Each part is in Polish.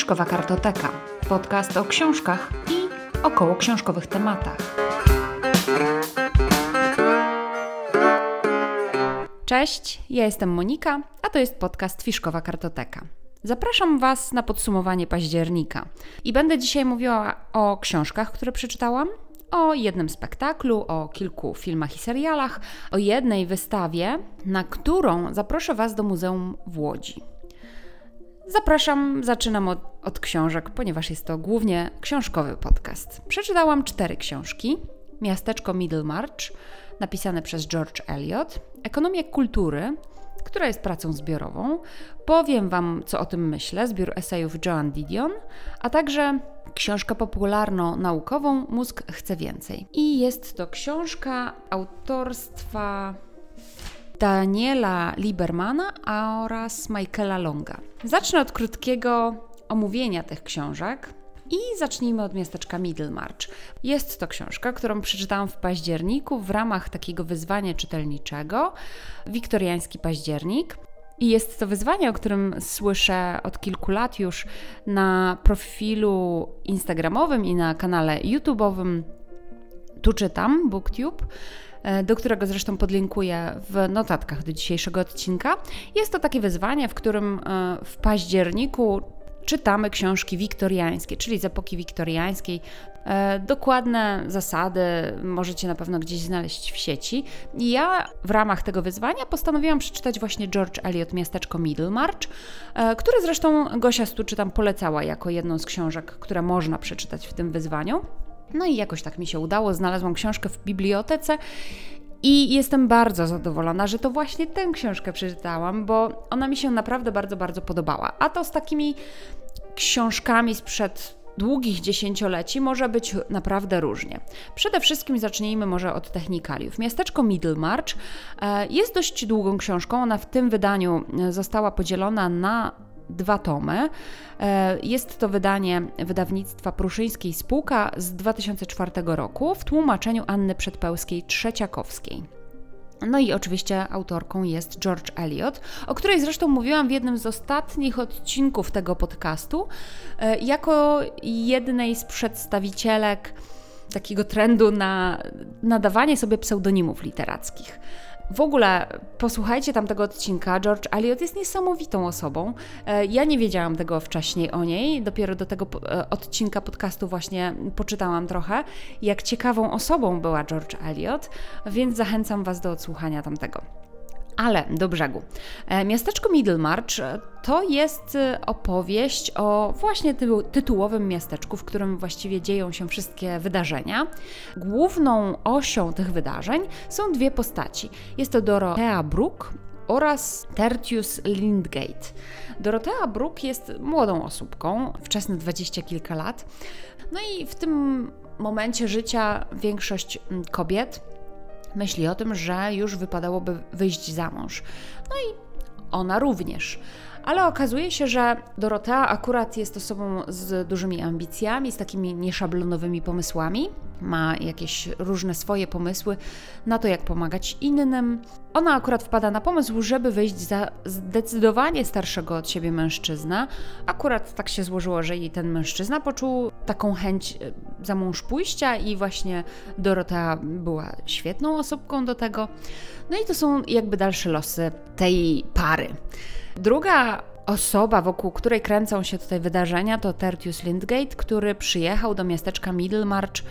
Fiszkowa Kartoteka. Podcast o książkach i około książkowych tematach. Cześć, ja jestem Monika, a to jest podcast Fiszkowa Kartoteka. Zapraszam Was na podsumowanie października i będę dzisiaj mówiła o książkach, które przeczytałam, o jednym spektaklu, o kilku filmach i serialach, o jednej wystawie, na którą zaproszę Was do Muzeum w Łodzi. Zapraszam, zaczynam od, od, książek, ponieważ jest to głównie książkowy podcast. Przeczytałam cztery książki: Miasteczko Middlemarch, napisane przez George Eliot, Ekonomia kultury, która jest pracą zbiorową. Powiem Wam, co o tym myślę, zbiór esejów Joan Didion, a także książkę popularno-naukową Mózg chce więcej. I jest to książka autorstwa Daniela Liebermana oraz Michaela Longa. Zacznę od krótkiego omówienia tych książek. I zacznijmy od miasteczka Middlemarch. Jest to książka, którą przeczytałam w październiku w ramach takiego wyzwania czytelniczego Wiktoriański październik. I jest to wyzwanie, o którym słyszę od kilku lat już na profilu Instagramowym i na kanale YouTube'owym. Tu czytam, BookTube do którego zresztą podlinkuję w notatkach do dzisiejszego odcinka. Jest to takie wyzwanie, w którym e, w październiku czytamy książki wiktoriańskie, czyli z epoki wiktoriańskiej. E, dokładne zasady możecie na pewno gdzieś znaleźć w sieci. Ja w ramach tego wyzwania postanowiłam przeczytać właśnie George Eliot Miasteczko Middlemarch, e, które zresztą Gosia Stuczy tam polecała jako jedną z książek, które można przeczytać w tym wyzwaniu. No i jakoś tak mi się udało. Znalazłam książkę w bibliotece i jestem bardzo zadowolona, że to właśnie tę książkę przeczytałam, bo ona mi się naprawdę bardzo, bardzo podobała. A to z takimi książkami sprzed długich dziesięcioleci może być naprawdę różnie. Przede wszystkim zacznijmy może od technikaliów. Miasteczko Middlemarch e, jest dość długą książką. Ona w tym wydaniu e, została podzielona na dwa tomy. E, jest to wydanie wydawnictwa Pruszyńskiej Spółka z 2004 roku w tłumaczeniu Anny Przedpełskiej-Trzeciakowskiej. No i oczywiście autorką jest George Eliot, o której zresztą mówiłam w jednym z ostatnich odcinków tego podcastu, e, jako jednej z przedstawicielek takiego trendu na nadawanie sobie pseudonimów literackich. W ogóle posłuchajcie tamtego odcinka. George Eliot jest niesamowitą osobą. E, ja nie wiedziałam tego wcześniej o niej. Dopiero do tego e, odcinka podcastu właśnie poczytałam trochę, jak ciekawą osobą była George Eliot, więc zachęcam Was do odsłuchania tamtego. Ale do brzegu. E, miasteczko Middlemarch e, to jest e, opowieść o właśnie tytułowym miasteczku, w którym właściwie dzieją się wszystkie wydarzenia. Główną osią tych wydarzeń są dwie postaci. Jest to Dorothea Brooke oraz Tertius Lindgate. Dorothea Brooke jest młodą osóbką, wczesne dwadzieścia kilka lat. No i w tym momencie życia większość mm, kobiet myśli o tym, że już wypadałoby wyjść za mąż. No i ona również. Ale okazuje się, że Dorotea akurat jest osobą z dużymi ambicjami, z takimi nieszablonowymi pomysłami. Ma jakieś różne swoje pomysły na to, jak pomagać innym. Ona akurat wpada na pomysł, żeby wyjść za zdecydowanie starszego od siebie mężczyznę. Akurat tak się złożyło, że jej ten mężczyzna poczuł taką chęć e, za mąż pójścia i właśnie Dorotea była świetną osobką do tego. No i to są jakby dalsze losy tej pary. Друга osoba, wokół której kręcą się tutaj wydarzenia, to Tertius Lindgate, który przyjechał do miasteczka Middlemarch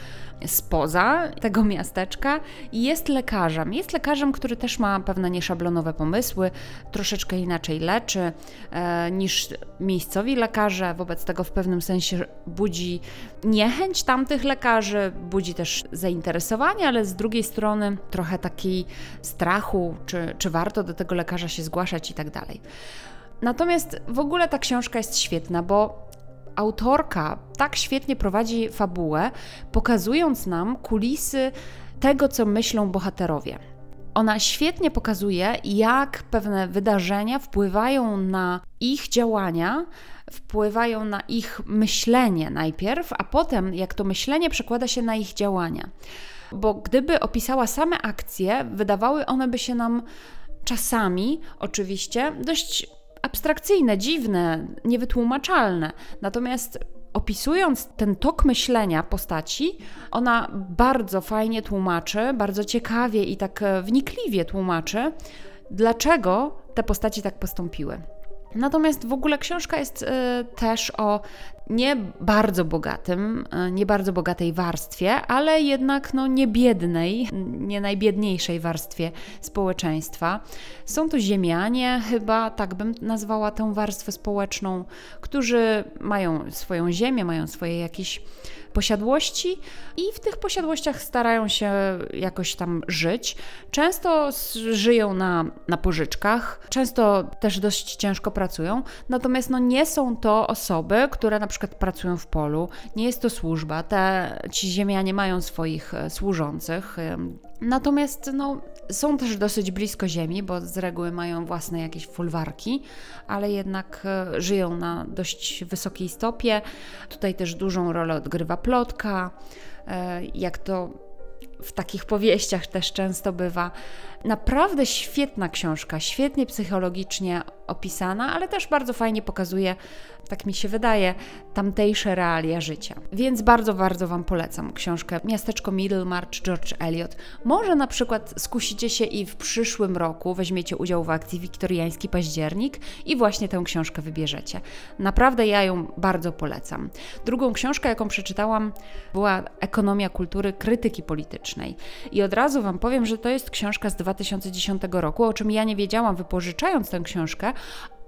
spoza tego miasteczka i jest lekarzem. Jest lekarzem, który też ma pewne nieszablonowe pomysły, troszeczkę inaczej leczy e, niż miejscowi lekarze, wobec tego w pewnym sensie budzi niechęć tamtych lekarzy, budzi też zainteresowanie, ale z drugiej strony trochę takiej strachu, czy, czy warto do tego lekarza się zgłaszać i tak dalej. Natomiast w ogóle ta książka jest świetna, bo autorka tak świetnie prowadzi fabułę, pokazując nam kulisy tego, co myślą bohaterowie. Ona świetnie pokazuje, jak pewne wydarzenia wpływają na ich działania, wpływają na ich myślenie najpierw, a potem jak to myślenie przekłada się na ich działania. Bo gdyby opisała same akcje, wydawały one by się nam czasami oczywiście dość abstrakcyjne, dziwne, niewytłumaczalne. Natomiast opisując ten tok myślenia postaci, ona bardzo fajnie tłumaczy, bardzo ciekawie i tak e, wnikliwie tłumaczy, dlaczego te postaci tak postąpiły. Natomiast w ogóle książka jest y, też o nie bardzo bogatym, y, nie bardzo bogatej warstwie, ale jednak no, nie biednej, nie najbiedniejszej warstwie społeczeństwa. Są to ziemianie, chyba tak bym nazwała tę warstwę społeczną, którzy mają swoją ziemię, mają swoje jakieś posiadłości i w tych posiadłościach starają się jakoś tam żyć. Często żyją na, na pożyczkach, często też dość ciężko pracują, natomiast no nie są to osoby, które na przykład pracują w polu, nie jest to służba, te, ci ziemianie mają swoich e, służących, Natomiast no, są też dosyć blisko Ziemi, bo z reguły mają własne jakieś folwarki, ale jednak e, żyją na dość wysokiej stopie. Tutaj też dużą rolę odgrywa plotka, e, jak to w takich powieściach też często bywa. Naprawdę świetna książka, świetnie psychologicznie opisana, ale też bardzo fajnie pokazuje, tak mi się wydaje, tamtejsze realia życia. Więc bardzo, bardzo Wam polecam książkę Miasteczko Middlemarch, George Eliot. Może na przykład skusicie się i w przyszłym roku weźmiecie udział w akcji Wiktoriański Październik i właśnie tę książkę wybierzecie. Naprawdę ja ją bardzo polecam. Drugą książkę, jaką przeczytałam, była Ekonomia kultury krytyki politycznej. I od razu Wam powiem, że to jest książka z 2010 roku, o czym ja nie wiedziałam wypożyczając tę książkę,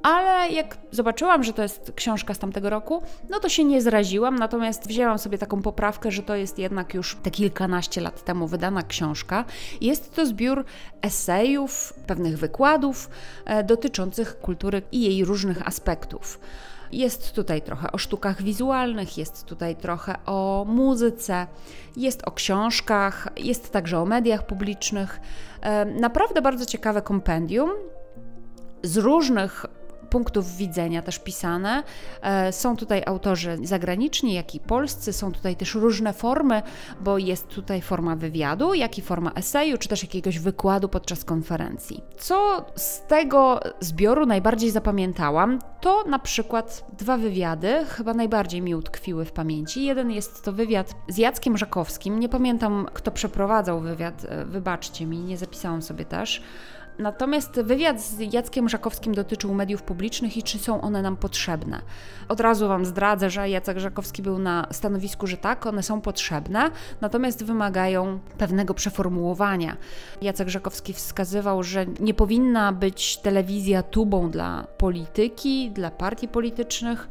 ale jak zobaczyłam, że to jest książka z tamtego roku, no to się nie zraziłam, natomiast wzięłam sobie taką poprawkę, że to jest jednak już te kilkanaście lat temu wydana książka. Jest to zbiór esejów, pewnych wykładów e, dotyczących kultury i jej różnych aspektów. Jest tutaj trochę o sztukach wizualnych, jest tutaj trochę o muzyce, jest o książkach, jest także o mediach publicznych. E, naprawdę bardzo ciekawe kompendium z różnych punktów widzenia też pisane. E, są tutaj autorzy zagraniczni, jak i polscy, są tutaj też różne formy, bo jest tutaj forma wywiadu, jak i forma eseju, czy też jakiegoś wykładu podczas konferencji. Co z tego zbioru najbardziej zapamiętałam, to na przykład dwa wywiady, chyba najbardziej mi utkwiły w pamięci. Jeden jest to wywiad z Jackiem Żakowskim, nie pamiętam kto przeprowadzał wywiad, e, wybaczcie mi, nie zapisałam sobie też Natomiast wywiad z Jackiem Żakowskim dotyczył mediów publicznych i czy są one nam potrzebne. Od razu Wam zdradzę, że Jacek Żakowski był na stanowisku, że tak, one są potrzebne, natomiast wymagają pewnego przeformułowania. Jacek Żakowski wskazywał, że nie powinna być telewizja tubą dla polityki, dla partii politycznych.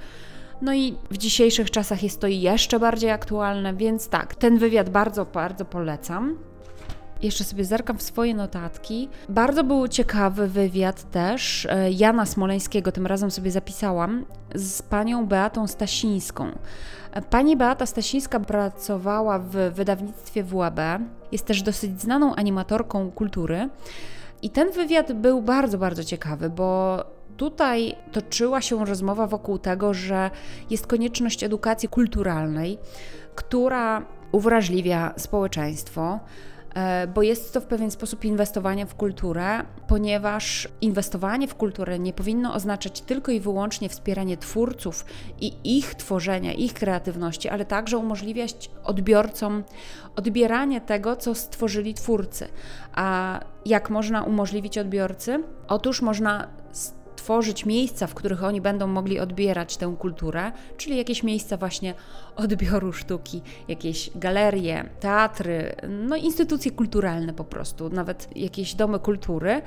No i w dzisiejszych czasach jest to jeszcze bardziej aktualne, więc tak, ten wywiad bardzo, bardzo polecam. Jeszcze sobie zerkam w swoje notatki. Bardzo był ciekawy wywiad też e, Jana Smoleńskiego, tym razem sobie zapisałam, z panią Beatą Stasińską. Pani Beata Stasińska pracowała w wydawnictwie WAB, jest też dosyć znaną animatorką kultury. I ten wywiad był bardzo, bardzo ciekawy, bo tutaj toczyła się rozmowa wokół tego, że jest konieczność edukacji kulturalnej, która uwrażliwia społeczeństwo E, bo jest to w pewien sposób inwestowanie w kulturę, ponieważ inwestowanie w kulturę nie powinno oznaczać tylko i wyłącznie wspieranie twórców i ich tworzenia, ich kreatywności, ale także umożliwiać odbiorcom odbieranie tego, co stworzyli twórcy. A jak można umożliwić odbiorcy? Otóż można tworzyć miejsca, w których oni będą mogli odbierać tę kulturę, czyli jakieś miejsca właśnie odbioru sztuki, jakieś galerie, teatry, no instytucje kulturalne po prostu, nawet jakieś domy kultury,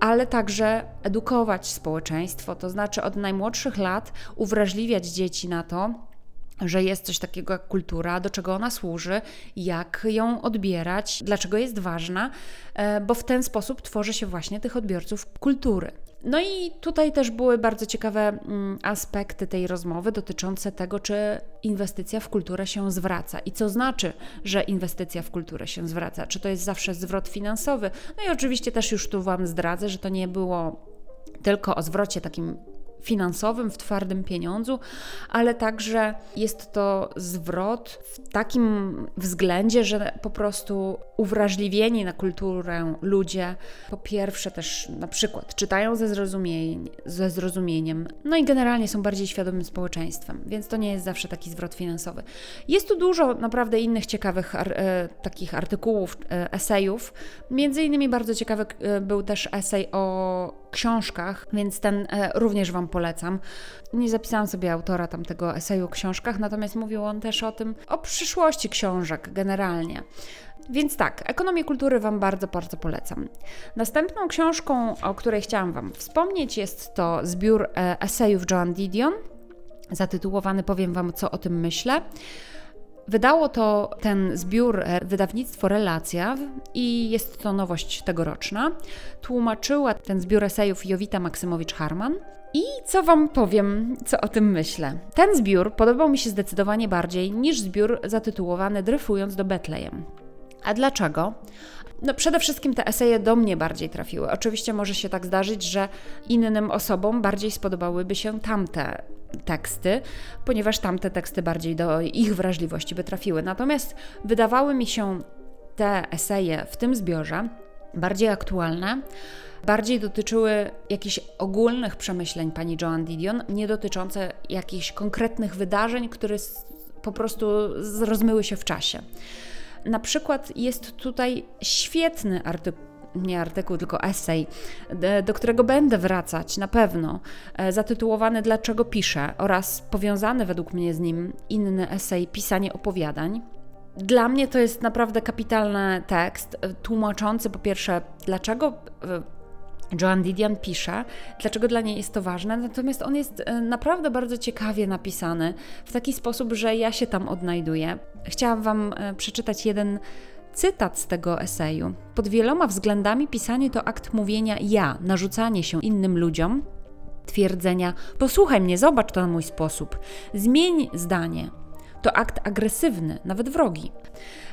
ale także edukować społeczeństwo, to znaczy od najmłodszych lat uwrażliwiać dzieci na to, że jest coś takiego jak kultura, do czego ona służy, jak ją odbierać, dlaczego jest ważna, e, bo w ten sposób tworzy się właśnie tych odbiorców kultury. No i tutaj też były bardzo ciekawe mm, aspekty tej rozmowy dotyczące tego, czy inwestycja w kulturę się zwraca i co znaczy, że inwestycja w kulturę się zwraca. Czy to jest zawsze zwrot finansowy? No i oczywiście też już tu Wam zdradzę, że to nie było tylko o zwrocie takim finansowym, w twardym pieniądzu, ale także jest to zwrot w takim względzie, że po prostu uwrażliwieni na kulturę ludzie po pierwsze też na przykład czytają ze, zrozumień, ze zrozumieniem, no i generalnie są bardziej świadomym społeczeństwem, więc to nie jest zawsze taki zwrot finansowy. Jest tu dużo naprawdę innych ciekawych ar, e, takich artykułów, e, esejów. Między innymi bardzo ciekawy e, był też esej o książkach, więc ten również Wam polecam. Nie zapisałam sobie autora tamtego eseju o książkach, natomiast mówił on też o tym, o przyszłości książek generalnie. Więc tak, ekonomię kultury Wam bardzo, bardzo polecam. Następną książką, o której chciałam Wam wspomnieć, jest to zbiór e, esejów Joan Didion, zatytułowany Powiem Wam, co o tym myślę. Wydało to ten zbiór e, wydawnictwo Relacja i jest to nowość tegoroczna. Tłumaczyła ten zbiór esejów Jowita Maksymowicz-Harman. I co Wam powiem, co o tym myślę? Ten zbiór podobał mi się zdecydowanie bardziej niż zbiór zatytułowany Dryfując do Betlejem. A dlaczego? No przede wszystkim te eseje do mnie bardziej trafiły. Oczywiście może się tak zdarzyć, że innym osobom bardziej spodobałyby się tamte teksty, ponieważ tamte teksty bardziej do ich wrażliwości by trafiły. Natomiast wydawały mi się te eseje w tym zbiorze bardziej aktualne, bardziej dotyczyły jakichś ogólnych przemyśleń pani Joan Didion, nie dotyczące jakichś konkretnych wydarzeń, które po prostu rozmyły się w czasie. Na przykład jest tutaj świetny artykuł nie artykuł, tylko esej, do którego będę wracać na pewno, e, zatytułowany Dlaczego piszę oraz powiązany według mnie z nim inny esej Pisanie opowiadań. Dla mnie to jest naprawdę kapitalny tekst, e, tłumaczący po pierwsze, dlaczego e, Joan Didion pisze, dlaczego dla niej jest to ważne, natomiast on jest naprawdę bardzo ciekawie napisany, w taki sposób, że ja się tam odnajduję. Chciałam Wam przeczytać jeden Cytat z tego eseju. Pod wieloma względami pisanie to akt mówienia ja, narzucanie się innym ludziom, twierdzenia posłuchaj mnie, zobacz to na mój sposób, zmień zdanie. To akt agresywny, nawet wrogi.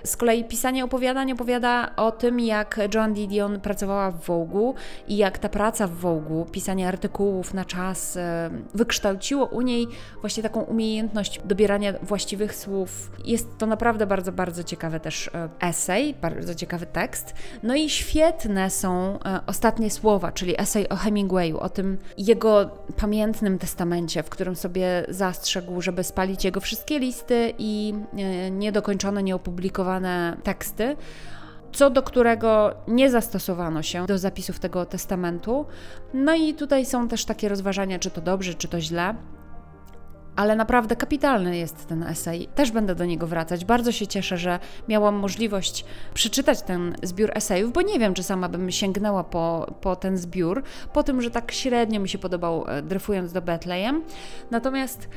Z kolei pisanie opowiadań opowiada o tym, jak Joan Didion pracowała w Wołgu i jak ta praca w Wołgu, pisanie artykułów na czas, e, wykształciło u niej właśnie taką umiejętność dobierania właściwych słów. Jest to naprawdę bardzo, bardzo ciekawy też e, esej, bardzo ciekawy tekst. No i świetne są e, ostatnie słowa, czyli esej o Hemingwayu, o tym jego pamiętnym testamencie, w którym sobie zastrzegł, żeby spalić jego wszystkie listy i niedokończone, nieopublikowane teksty, co do którego nie zastosowano się do zapisów tego testamentu. No i tutaj są też takie rozważania, czy to dobrze, czy to źle. Ale naprawdę kapitalny jest ten esej. Też będę do niego wracać. Bardzo się cieszę, że miałam możliwość przeczytać ten zbiór esejów, bo nie wiem, czy sama bym sięgnęła po, po ten zbiór, po tym, że tak średnio mi się podobał e, dryfując do Betlejem. Natomiast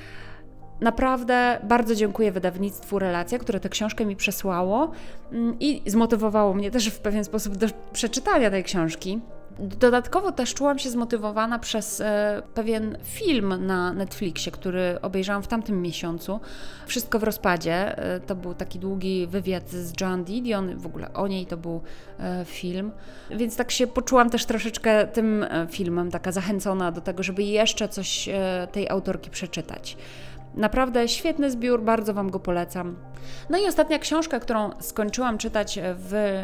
Naprawdę bardzo dziękuję wydawnictwu Relacja, które tę książkę mi przesłało mm, i zmotywowało mnie też w pewien sposób do przeczytania tej książki. Dodatkowo też czułam się zmotywowana przez e, pewien film na Netflixie, który obejrzałam w tamtym miesiącu. Wszystko w rozpadzie. E, to był taki długi wywiad z Joan Didion, w ogóle o niej to był e, film. Więc tak się poczułam też troszeczkę tym filmem, taka zachęcona do tego, żeby jeszcze coś tej autorki przeczytać. Naprawdę świetny zbiór, bardzo Wam go polecam. No i ostatnia książka, którą skończyłam czytać w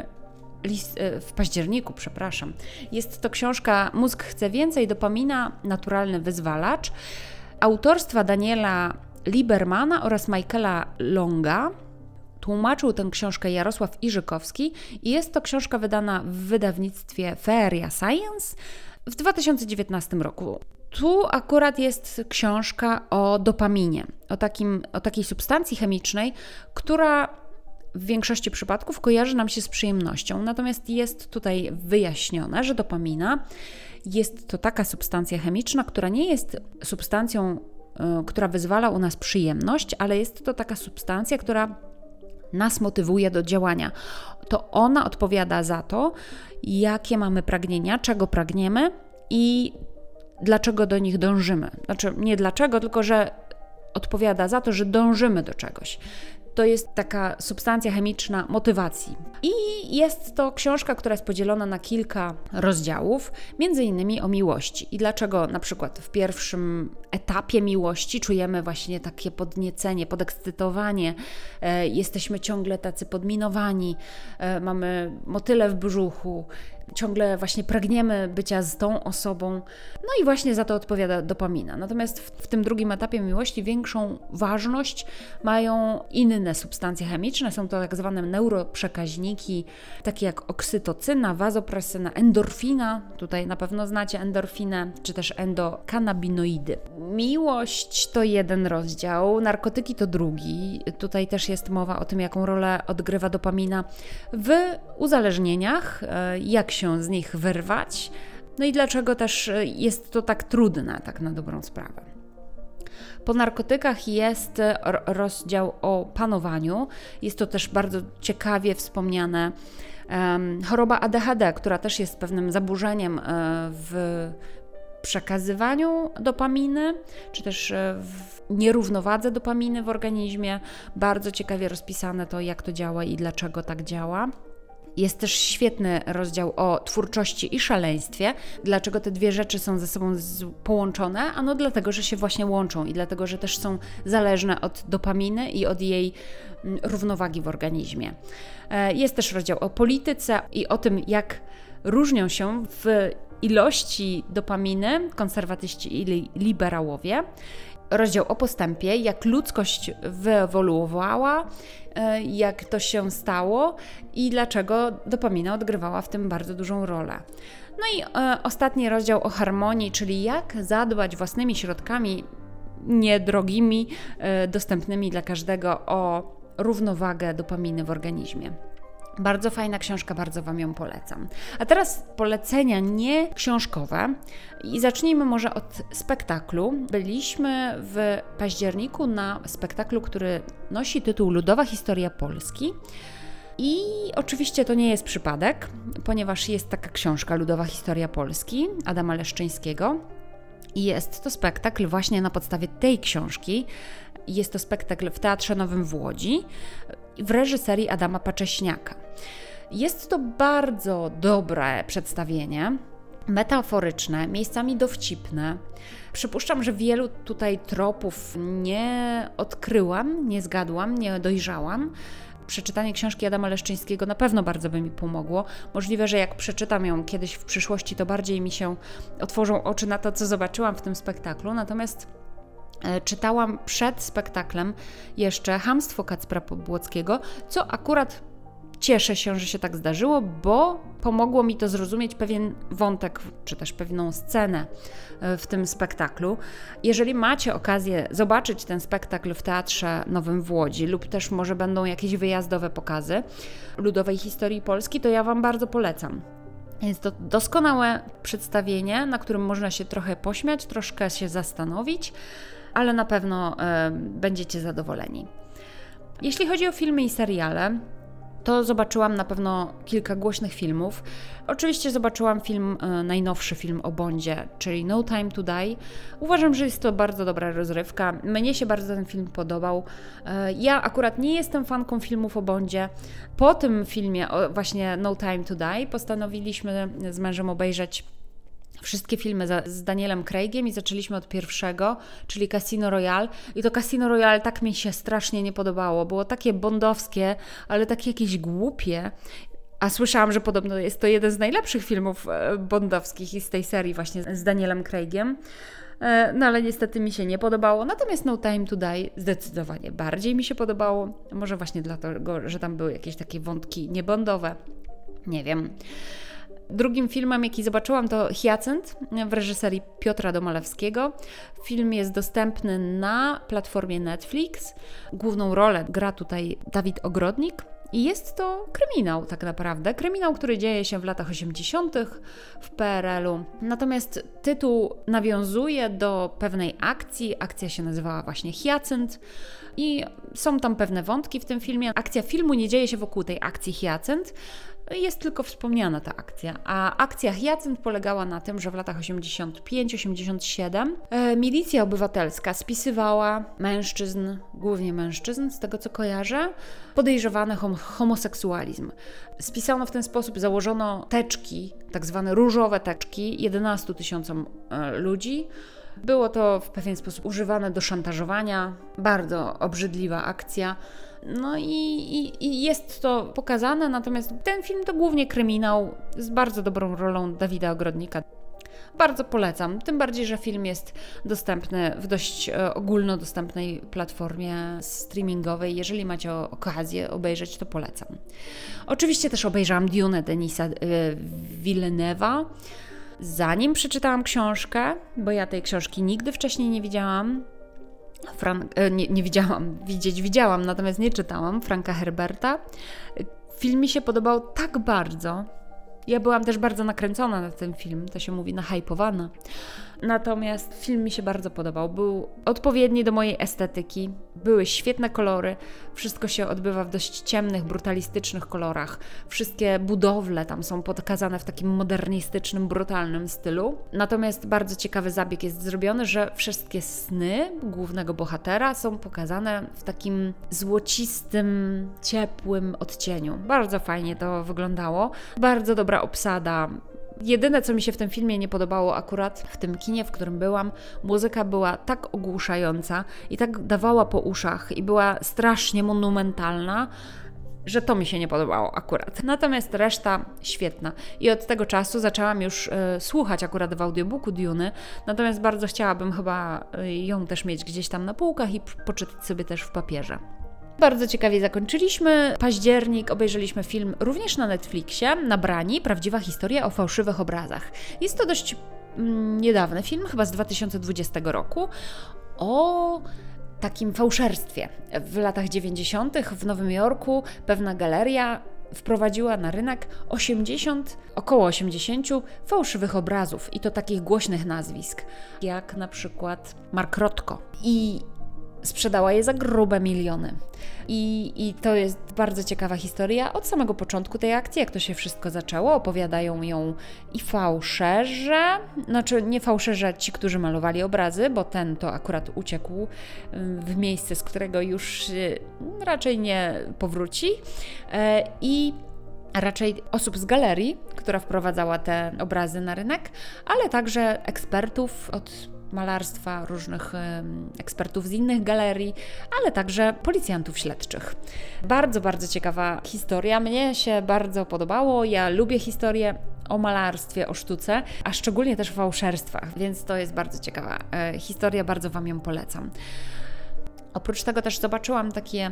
list, w październiku, przepraszam. Jest to książka Mózg chce więcej, dopamina, naturalny wyzwalacz, autorstwa Daniela Libermana oraz Michaela Longa. Tłumaczył tę książkę Jarosław Iżykowski i jest to książka wydana w wydawnictwie Feria Science w 2019 roku. Tu akurat jest książka o dopaminie, o, takim, o takiej substancji chemicznej, która w większości przypadków kojarzy nam się z przyjemnością. Natomiast jest tutaj wyjaśnione, że dopamina jest to taka substancja chemiczna, która nie jest substancją, y, która wyzwala u nas przyjemność, ale jest to taka substancja, która nas motywuje do działania. To ona odpowiada za to, jakie mamy pragnienia, czego pragniemy i dlaczego do nich dążymy. Znaczy, nie dlaczego, tylko że odpowiada za to, że dążymy do czegoś. to jest taka substancja chemiczna motywacji. I jest to książka, która jest podzielona na kilka rozdziałów, między innymi o miłości. I dlaczego na przykład w pierwszym etapie miłości czujemy właśnie takie podniecenie, podekscytowanie, e, jesteśmy ciągle tacy podminowani, e, mamy motyle w brzuchu, ciągle właśnie pragniemy bycia z tą osobą, no i właśnie za to odpowiada dopamina. Natomiast w, w, tym drugim etapie miłości większą ważność mają inne substancje chemiczne, są to tak zwane neuroprzekaźniki, takie jak oksytocyna, wazopresyna, endorfina, tutaj na pewno znacie endorfinę, czy też endokanabinoidy. Miłość to jeden rozdział, narkotyki to drugi. Tutaj też jest mowa o tym, jaką rolę odgrywa dopamina w uzależnieniach, e, jak się z nich wyrwać, no i dlaczego też jest to tak trudne, tak na dobrą sprawę. Po narkotykach jest rozdział o panowaniu. Jest to też bardzo ciekawie wspomniane. choroba ADHD, która też jest pewnym zaburzeniem e, w przekazywaniu dopaminy, czy też e, w nierównowadze dopaminy w organizmie. Bardzo ciekawie rozpisane to, jak to działa i dlaczego tak działa. Jest też świetny rozdział o twórczości i szaleństwie. Dlaczego te dwie rzeczy są ze sobą połączone? Ano dlatego, że się właśnie łączą i dlatego, że też są zależne od dopaminy i od jej mm, równowagi w organizmie. E, jest też rozdział o polityce i o tym, jak różnią się w ilości dopaminy konserwatyści i liberałowie rozdział o postępie, jak ludzkość wyewoluowała, e, jak to się stało i dlaczego dopamina odgrywała w tym bardzo dużą rolę. No i e, ostatni rozdział o harmonii, czyli jak zadbać własnymi środkami niedrogimi, e, dostępnymi dla każdego o równowagę dopaminy w organizmie. Bardzo fajna książka, bardzo Wam ją polecam. A teraz polecenia nie książkowe i zacznijmy może od spektaklu. Byliśmy w październiku na spektaklu, który nosi tytuł Ludowa Historia Polski. I oczywiście to nie jest przypadek, ponieważ jest taka książka Ludowa Historia Polski Adama Leszczyńskiego. I jest to spektakl właśnie na podstawie tej książki. Jest to spektakl w Teatrze Nowym w Łodzi w reżyserii Adama Pacześniaka. Jest to bardzo dobre przedstawienie, metaforyczne, miejscami dowcipne. Przypuszczam, że wielu tutaj tropów nie odkryłam, nie zgadłam, nie dojrzałam. Przeczytanie książki Adama Leszczyńskiego na pewno bardzo by mi pomogło. Możliwe, że jak przeczytam ją kiedyś w przyszłości, to bardziej mi się otworzą oczy na to, co zobaczyłam w tym spektaklu. Natomiast czytałam przed spektaklem jeszcze Hamstwo Kacpra Pobłockiego, co akurat cieszę się, że się tak zdarzyło, bo pomogło mi to zrozumieć pewien wątek, czy też pewną scenę e, w tym spektaklu. Jeżeli macie okazję zobaczyć ten spektakl w Teatrze Nowym w Łodzi, lub też może będą jakieś wyjazdowe pokazy ludowej historii Polski, to ja Wam bardzo polecam. Jest to doskonałe przedstawienie, na którym można się trochę pośmiać, troszkę się zastanowić ale na pewno e, będziecie zadowoleni. Jeśli chodzi o filmy i seriale, to zobaczyłam na pewno kilka głośnych filmów. Oczywiście zobaczyłam film, e, najnowszy film o Bondzie, czyli No Time to Die. Uważam, że jest to bardzo dobra rozrywka. Mnie się bardzo ten film podobał. E, ja akurat nie jestem fanką filmów o Bondzie. Po tym filmie, właśnie No Time to Die, postanowiliśmy z mężem obejrzeć wszystkie filmy za, z Danielem Craigiem i zaczęliśmy od pierwszego, czyli Casino Royale. I to Casino Royale tak mi się strasznie nie podobało. Było takie bondowskie, ale takie jakieś głupie. A słyszałam, że podobno jest to jeden z najlepszych filmów e, bondowskich i z tej serii właśnie z Danielem Craigiem. E, no ale niestety mi się nie podobało. Natomiast No Time to Die zdecydowanie bardziej mi się podobało. Może właśnie dlatego, że tam były jakieś takie wątki niebondowe. Nie wiem. Drugim filmem, jaki zobaczyłam, to Hyacynt w reżyserii Piotra Domalewskiego. Film jest dostępny na platformie Netflix. Główną rolę gra tutaj Dawid Ogrodnik. I jest to kryminał, tak naprawdę. Kryminał, który dzieje się w latach 80. w PRL-u. Natomiast tytuł nawiązuje do pewnej akcji. Akcja się nazywała właśnie Hyacynt. I są tam pewne wątki w tym filmie. Akcja filmu nie dzieje się wokół tej akcji Hyacynt, jest tylko wspomniana ta akcja. A akcja Hyacynt polegała na tym, że w latach 85-87 e, milicja obywatelska spisywała mężczyzn, głównie mężczyzn, z tego co kojarzę, podejrzewanych hom homoseksualizm. Spisano w ten sposób, założono teczki, tak zwane różowe teczki 11 tysiącom e, ludzi. Było to w pewien sposób używane do szantażowania. Bardzo obrzydliwa akcja. No i, i, i, jest to pokazane, natomiast ten film to głównie kryminał z bardzo dobrą rolą Dawida Ogrodnika. Bardzo polecam, tym bardziej, że film jest dostępny w dość e, ogólnodostępnej platformie streamingowej. Jeżeli macie okazję obejrzeć, to polecam. Oczywiście też obejrzałam Dune Denisa e, Villeneuve'a. Zanim przeczytałam książkę, bo ja tej książki nigdy wcześniej nie widziałam, e, nie, nie widziałam, widzieć widziałam, natomiast nie czytałam Franka Herberta. Film mi się podobał tak bardzo. Ja byłam też bardzo nakręcona na ten film, to się mówi nahypowana. Natomiast film mi się bardzo podobał. Był odpowiedni do mojej estetyki, były świetne kolory, wszystko się odbywa w dość ciemnych, brutalistycznych kolorach. Wszystkie budowle tam są pokazane w takim modernistycznym, brutalnym stylu. Natomiast bardzo ciekawy zabieg jest zrobiony, że wszystkie sny głównego bohatera są pokazane w takim złocistym, ciepłym odcieniu. Bardzo fajnie to wyglądało. Bardzo dobra obsada Jedyne, co mi się w tym filmie nie podobało akurat w tym kinie, w którym byłam, muzyka była tak ogłuszająca i tak dawała po uszach i była strasznie monumentalna, że to mi się nie podobało akurat. Natomiast reszta świetna. I od tego czasu zaczęłam już y, słuchać akurat w audiobooku Duny, natomiast bardzo chciałabym chyba y, ją też mieć gdzieś tam na półkach i poczytać sobie też w papierze. Bardzo ciekawie zakończyliśmy październik, obejrzeliśmy film również na Netflixie, Nabrani, prawdziwa historia o fałszywych obrazach. Jest to dość mm, niedawny film, chyba z 2020 roku, o takim fałszerstwie. W latach 90. w Nowym Jorku pewna galeria wprowadziła na rynek 80, około 80 fałszywych obrazów i to takich głośnych nazwisk, jak na przykład Mark Rotko. I sprzedała je za grube miliony. I, I to jest bardzo ciekawa historia od samego początku tej akcji, jak to się wszystko zaczęło. Opowiadają ją i fałszerze, znaczy nie fałszerze ci, którzy malowali obrazy, bo ten to akurat uciekł w miejsce, z którego już raczej nie powróci. E, I raczej osób z galerii, która wprowadzała te obrazy na rynek, ale także ekspertów od malarstwa, różnych ekspertów z innych galerii, ale także policjantów śledczych. Bardzo, bardzo ciekawa historia. Mnie się bardzo podobało. Ja lubię historię o malarstwie, o sztuce, a szczególnie też o fałszerstwach, więc to jest bardzo ciekawa e, historia, bardzo Wam ją polecam. Oprócz tego też zobaczyłam takie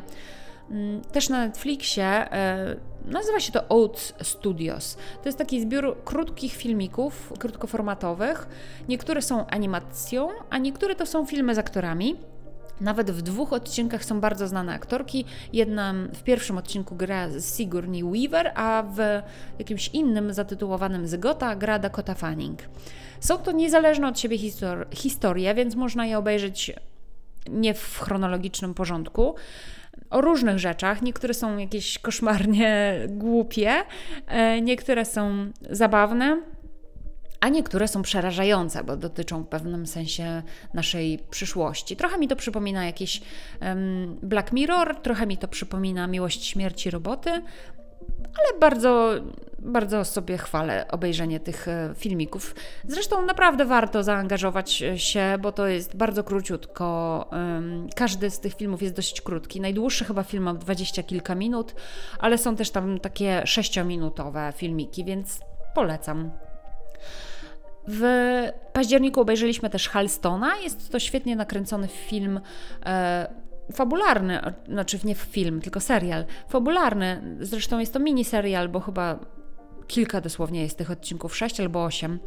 też na Netflixie e, nazywa się to Oats Studios. To jest taki zbiór krótkich filmików, krótkoformatowych. Niektóre są animacją, a niektóre to są filmy z aktorami. Nawet w dwóch odcinkach są bardzo znane aktorki. Jedna w pierwszym odcinku gra Sigourney Weaver, a w jakimś innym zatytułowanym Zygota gra Dakota Fanning. Są to niezależne od siebie histor historie, więc można je obejrzeć nie w chronologicznym porządku o różnych rzeczach. Niektóre są jakieś koszmarnie głupie, e, niektóre są zabawne. A niektóre są przerażające, bo dotyczą w pewnym sensie naszej przyszłości. Trochę mi to przypomina jakiś um, Black Mirror, trochę mi to przypomina Miłość Śmierci Roboty, ale bardzo, bardzo sobie chwalę obejrzenie tych e, filmików. Zresztą naprawdę warto zaangażować się, bo to jest bardzo króciutko. Każdy z tych filmów jest dość krótki. Najdłuższy chyba film ma dwadzieścia kilka minut, ale są też tam takie sześciominutowe filmiki, więc polecam. W październiku obejrzeliśmy też Halstona. Jest to świetnie nakręcony film. Fabularny, znaczy nie film, tylko serial, fabularny. Zresztą jest to mini serial, bo chyba kilka dosłownie jest tych odcinków, sześć albo osiem.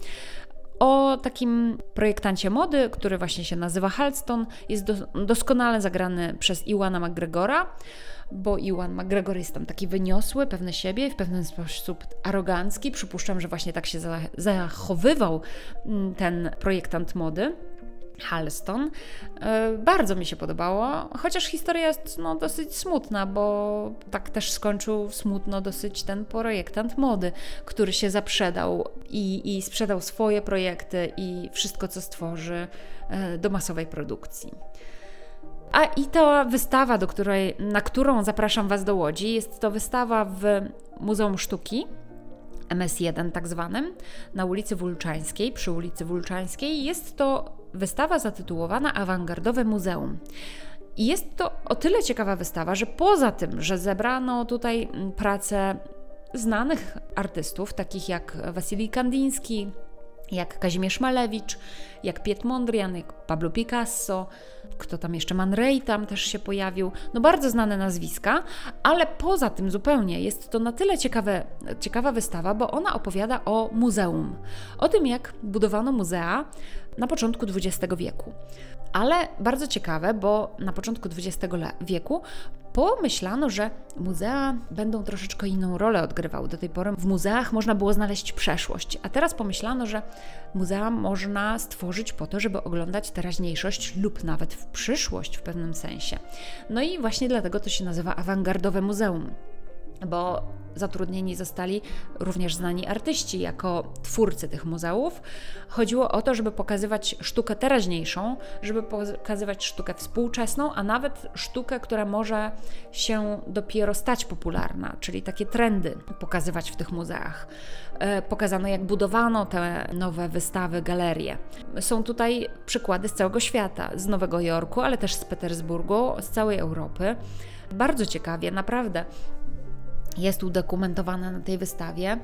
O takim projektancie mody, który właśnie się nazywa Halston, jest do, doskonale zagrany przez Iwana McGregora, bo Iwan McGregor jest tam taki wyniosły, pewny siebie, w pewien sposób arogancki. Przypuszczam, że właśnie tak się zachowywał mm, ten projektant mody. Halston. E, bardzo mi się podobało, chociaż historia jest no, dosyć smutna, bo tak też skończył smutno dosyć ten projektant mody, który się zaprzedał i, i sprzedał swoje projekty i wszystko, co stworzy e, do masowej produkcji. A i ta wystawa, do której, na którą zapraszam Was do Łodzi, jest to wystawa w Muzeum Sztuki MS1 tak zwanym, na ulicy Wulczańskiej, przy ulicy Wulczańskiej. Jest to wystawa zatytułowana Awangardowe Muzeum. I jest to o tyle ciekawa wystawa, że poza tym, że zebrano tutaj mm, pracę znanych artystów, takich jak Wasilij Kandiński, jak Kazimierz Malewicz, jak Piet Mondrian, jak Pablo Picasso, kto tam jeszcze, Man Ray tam też się pojawił, no bardzo znane nazwiska, ale poza tym zupełnie jest to na tyle ciekawe, ciekawa wystawa, bo ona opowiada o muzeum, o tym jak budowano muzea na początku XX wieku. Ale bardzo ciekawe, bo na początku XX wieku pomyślano, że muzea będą troszeczkę inną rolę odgrywały. Do tej pory w muzeach można było znaleźć przeszłość, a teraz pomyślano, że muzea można stworzyć po to, żeby oglądać teraźniejszość lub nawet w przyszłość w pewnym sensie. No i właśnie dlatego to się nazywa awangardowe muzeum bo zatrudnieni zostali również znani artyści jako twórcy tych muzeów. Chodziło o to, żeby pokazywać sztukę teraźniejszą, żeby pokazywać sztukę współczesną, a nawet sztukę, która może się dopiero stać popularna, czyli takie trendy pokazywać w tych muzeach. E, pokazano, jak budowano te nowe wystawy, galerie. Są tutaj przykłady z całego świata, z Nowego Jorku, ale też z Petersburgu, z całej Europy. Bardzo ciekawie, naprawdę jest udokumentowane na tej wystawie,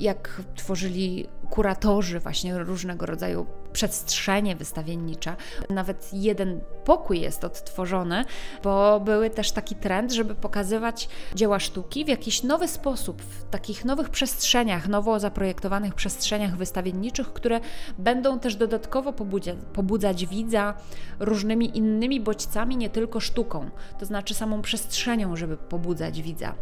jak tworzyli kuratorzy właśnie różnego rodzaju przestrzenie wystawiennicze. Nawet jeden pokój jest odtworzony, bo były też taki trend, żeby pokazywać dzieła sztuki w jakiś nowy sposób, w takich nowych przestrzeniach, nowo zaprojektowanych przestrzeniach wystawienniczych, które będą też dodatkowo pobudzać, pobudzać widza różnymi innymi bodźcami, nie tylko sztuką, to znaczy samą przestrzenią, żeby pobudzać widza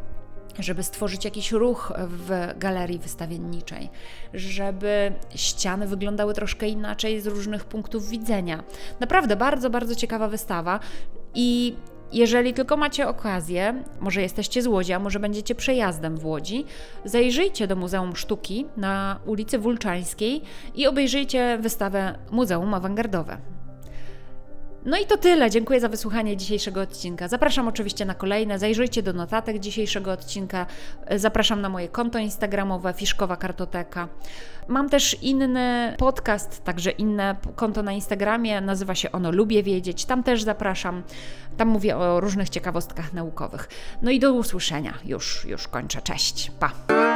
żeby stworzyć jakiś ruch w galerii wystawienniczej, żeby ściany wyglądały troszkę inaczej z różnych punktów widzenia. Naprawdę bardzo, bardzo ciekawa wystawa i jeżeli tylko macie okazję, może jesteście z Łodzi, a może będziecie przejazdem w Łodzi, zajrzyjcie do Muzeum Sztuki na ulicy Wulczańskiej i obejrzyjcie wystawę Muzeum Awangardowe. No i to tyle. Dziękuję za wysłuchanie dzisiejszego odcinka. Zapraszam oczywiście na kolejne. Zajrzyjcie do notatek dzisiejszego odcinka. Zapraszam na moje konto instagramowe Fiszkowa Kartoteka. Mam też inny podcast, także inne konto na Instagramie. Nazywa się ono Lubię Wiedzieć. Tam też zapraszam. Tam mówię o różnych ciekawostkach naukowych. No i do usłyszenia. Już, już kończę. Cześć. Pa.